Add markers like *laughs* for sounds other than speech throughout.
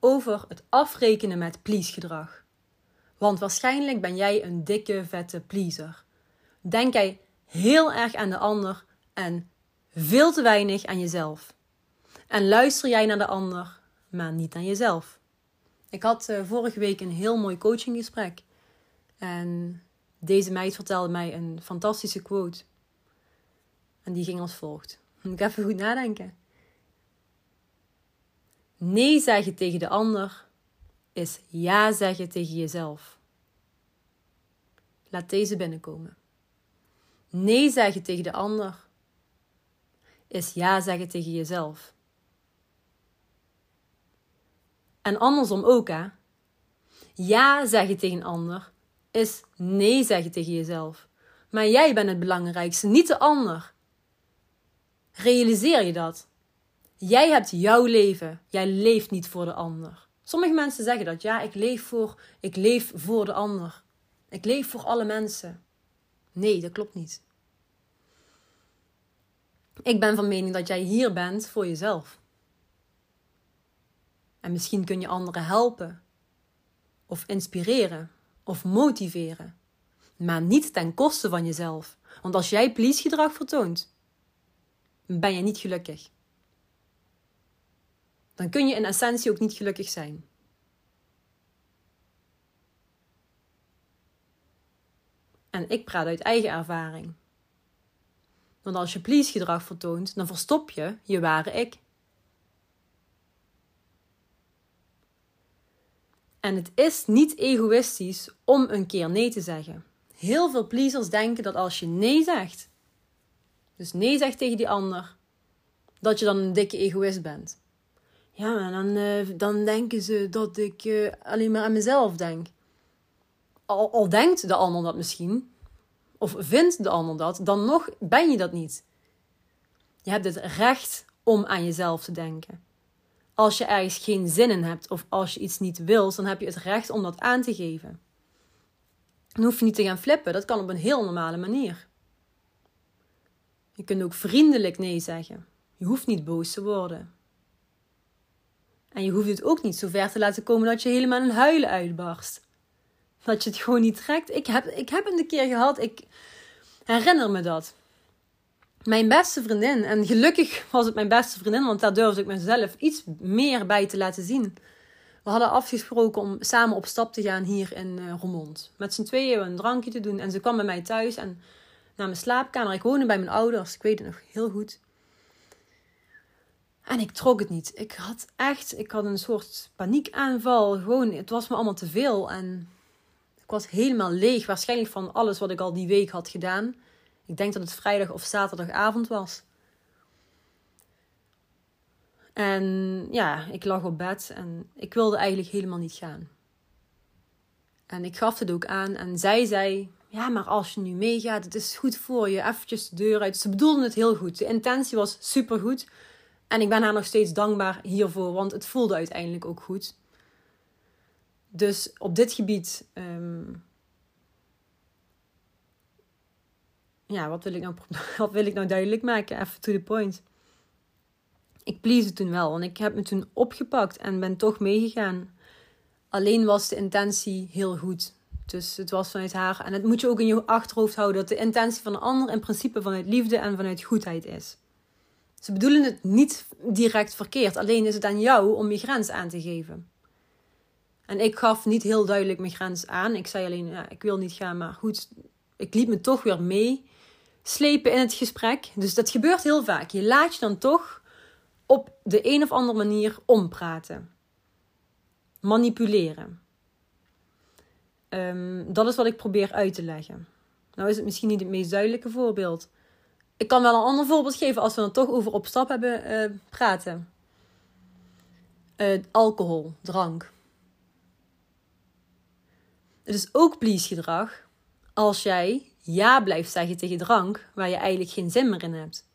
over het afrekenen met please-gedrag. Want waarschijnlijk ben jij een dikke, vette pleaser. Denk jij heel erg aan de ander en veel te weinig aan jezelf. En luister jij naar de ander, maar niet aan jezelf. Ik had uh, vorige week een heel mooi coachinggesprek. En deze meid vertelde mij een fantastische quote. En die ging als volgt. Moet ik even goed nadenken. Nee zeggen tegen de ander is ja zeggen tegen jezelf. Laat deze binnenkomen. Nee zeggen tegen de ander is ja zeggen tegen jezelf. En andersom ook, hè? Ja zeggen tegen een ander is nee zeggen tegen jezelf. Maar jij bent het belangrijkste, niet de ander. Realiseer je dat? Jij hebt jouw leven. Jij leeft niet voor de ander. Sommige mensen zeggen dat. Ja, ik leef voor, ik leef voor de ander. Ik leef voor alle mensen. Nee, dat klopt niet. Ik ben van mening dat jij hier bent voor jezelf. En misschien kun je anderen helpen, of inspireren, of motiveren. Maar niet ten koste van jezelf. Want als jij please gedrag vertoont, ben je niet gelukkig dan kun je in essentie ook niet gelukkig zijn. En ik praat uit eigen ervaring. Want als je please gedrag vertoont, dan verstop je je ware ik. En het is niet egoïstisch om een keer nee te zeggen. Heel veel pleasers denken dat als je nee zegt, dus nee zegt tegen die ander, dat je dan een dikke egoïst bent. Ja, maar dan, uh, dan denken ze dat ik uh, alleen maar aan mezelf denk. Al, al denkt de ander dat misschien, of vindt de ander dat, dan nog ben je dat niet. Je hebt het recht om aan jezelf te denken. Als je ergens geen zin in hebt of als je iets niet wilt, dan heb je het recht om dat aan te geven. Dan hoef je niet te gaan flippen, dat kan op een heel normale manier. Je kunt ook vriendelijk nee zeggen. Je hoeft niet boos te worden. En je hoeft het ook niet zo ver te laten komen dat je helemaal in huilen uitbarst. Dat je het gewoon niet trekt. Ik heb, ik heb het een keer gehad, ik herinner me dat. Mijn beste vriendin, en gelukkig was het mijn beste vriendin, want daar durfde ik mezelf iets meer bij te laten zien. We hadden afgesproken om samen op stap te gaan hier in uh, Roermond. Met z'n tweeën een drankje te doen. En ze kwam bij mij thuis en naar mijn slaapkamer. Ik woonde bij mijn ouders, ik weet het nog heel goed. En ik trok het niet. Ik had echt, ik had een soort paniekaanval. Gewoon, het was me allemaal te veel. En ik was helemaal leeg. Waarschijnlijk van alles wat ik al die week had gedaan. Ik denk dat het vrijdag of zaterdagavond was. En ja, ik lag op bed en ik wilde eigenlijk helemaal niet gaan. En ik gaf het ook aan en zij zei: Ja, maar als je nu meegaat, het is goed voor je, eventjes de deur uit. Ze bedoelden het heel goed. De intentie was supergoed. En ik ben haar nog steeds dankbaar hiervoor, want het voelde uiteindelijk ook goed. Dus op dit gebied. Ehm, ja, wat wil, ik nou, *laughs* wat wil ik nou duidelijk maken? Even to the point. Ik please toen wel, want ik heb me toen opgepakt en ben toch meegegaan. Alleen was de intentie heel goed. Dus het was vanuit haar. En het moet je ook in je achterhoofd houden dat de intentie van de ander in principe vanuit liefde en vanuit goedheid is. Ze bedoelen het niet direct verkeerd, alleen is het aan jou om je grens aan te geven. En ik gaf niet heel duidelijk mijn grens aan. Ik zei alleen, ja, ik wil niet gaan, maar goed, ik liet me toch weer mee slepen in het gesprek. Dus dat gebeurt heel vaak. Je laat je dan toch op de een of andere manier ompraten. Manipuleren. Um, dat is wat ik probeer uit te leggen. Nou is het misschien niet het meest duidelijke voorbeeld. Ik kan wel een ander voorbeeld geven als we het toch over op stap hebben uh, praten. uh, alcohol, drank. Het is ook please gedrag als jij ja blijft zeggen tegen drank waar je eigenlijk geen zin meer in hebt.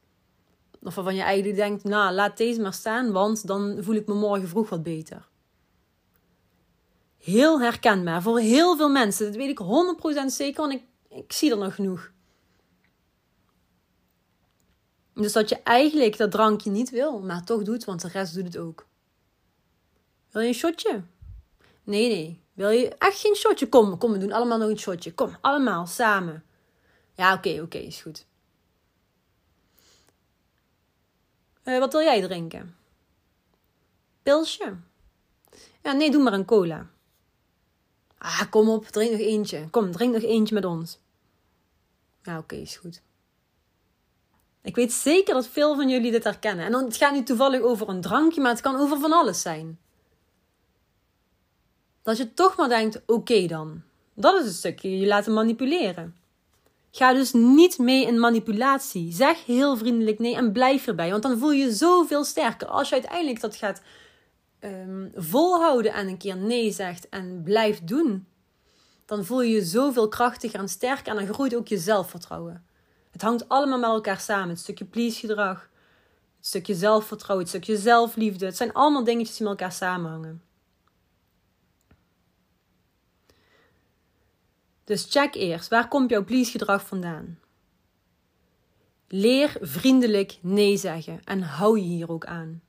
Of waarvan je eigenlijk denkt, nou laat deze maar staan, want dan voel ik me morgen vroeg wat beter. Heel herkenbaar voor heel veel mensen. Dat weet ik 100% zeker, want ik, ik zie er nog genoeg. Dus dat je eigenlijk dat drankje niet wil, maar toch doet, want de rest doet het ook. Wil je een shotje? Nee, nee. Wil je echt geen shotje? Kom, kom, we doen allemaal nog een shotje. Kom, allemaal, samen. Ja, oké, oké, is goed. Uh, wat wil jij drinken? Pilsje? Ja, nee, doe maar een cola. Ah, kom op, drink nog eentje. Kom, drink nog eentje met ons. Ja, oké, is goed. Ik weet zeker dat veel van jullie dit herkennen. En het gaat nu toevallig over een drankje, maar het kan over van alles zijn. Dat je toch maar denkt: oké dan. Dat is een stukje je laten manipuleren. Ga dus niet mee in manipulatie. Zeg heel vriendelijk nee en blijf erbij. Want dan voel je je zoveel sterker. Als je uiteindelijk dat gaat um, volhouden en een keer nee zegt en blijft doen, dan voel je je zoveel krachtiger en sterker en dan groeit ook je zelfvertrouwen. Het hangt allemaal met elkaar samen. Het stukje please gedrag, het stukje zelfvertrouwen, het stukje zelfliefde. Het zijn allemaal dingetjes die met elkaar samenhangen. Dus check eerst, waar komt jouw please gedrag vandaan? Leer vriendelijk nee zeggen en hou je hier ook aan.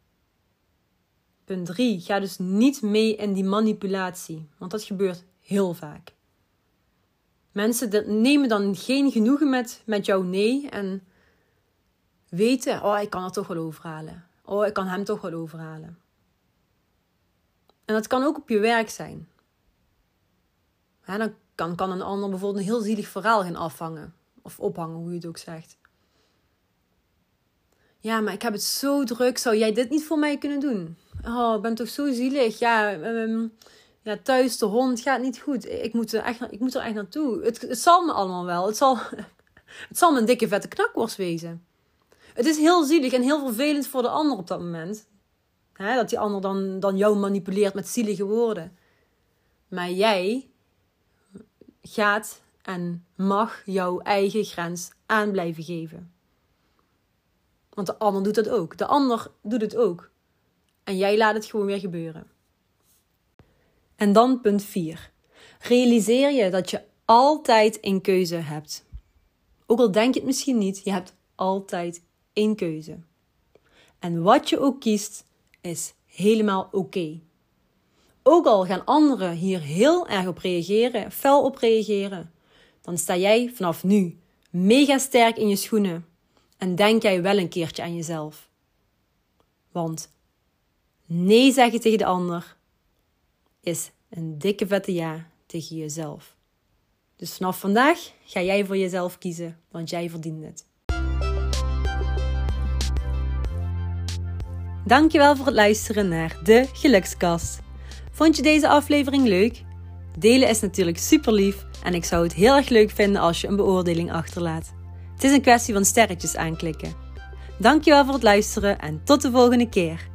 Punt 3. Ga dus niet mee in die manipulatie, want dat gebeurt heel vaak. Mensen nemen dan geen genoegen met, met jouw nee en weten, oh, ik kan er toch wel overhalen. Oh, ik kan hem toch wel overhalen. En dat kan ook op je werk zijn. dan kan, kan een ander bijvoorbeeld een heel zielig verhaal gaan afvangen. Of ophangen, hoe je het ook zegt. Ja, maar ik heb het zo druk. Zou jij dit niet voor mij kunnen doen? Oh, ik ben toch zo zielig. Ja, um, ja thuis, de hond gaat niet goed. Ik moet er echt, ik moet er echt naartoe. Het, het zal me allemaal wel. Het zal, *laughs* het zal me een dikke vette knakworst wezen. Het is heel zielig en heel vervelend voor de ander op dat moment. Hè, dat die ander dan, dan jou manipuleert met zielige woorden. Maar jij gaat en mag jouw eigen grens aan blijven geven. Want de ander doet dat ook. De ander doet het ook. En jij laat het gewoon weer gebeuren. En dan punt 4. Realiseer je dat je altijd een keuze hebt. Ook al denk je het misschien niet, je hebt altijd één keuze. En wat je ook kiest, is helemaal oké. Ook al gaan anderen hier heel erg op reageren, fel op reageren, dan sta jij vanaf nu mega sterk in je schoenen en denk jij wel een keertje aan jezelf. Want nee zeggen tegen de ander is een dikke vette ja tegen jezelf. Dus vanaf vandaag ga jij voor jezelf kiezen, want jij verdient het. Dankjewel voor het luisteren naar de Gelukskast. Vond je deze aflevering leuk? Delen is natuurlijk super lief en ik zou het heel erg leuk vinden als je een beoordeling achterlaat. Het is een kwestie van sterretjes aanklikken. Dankjewel voor het luisteren en tot de volgende keer.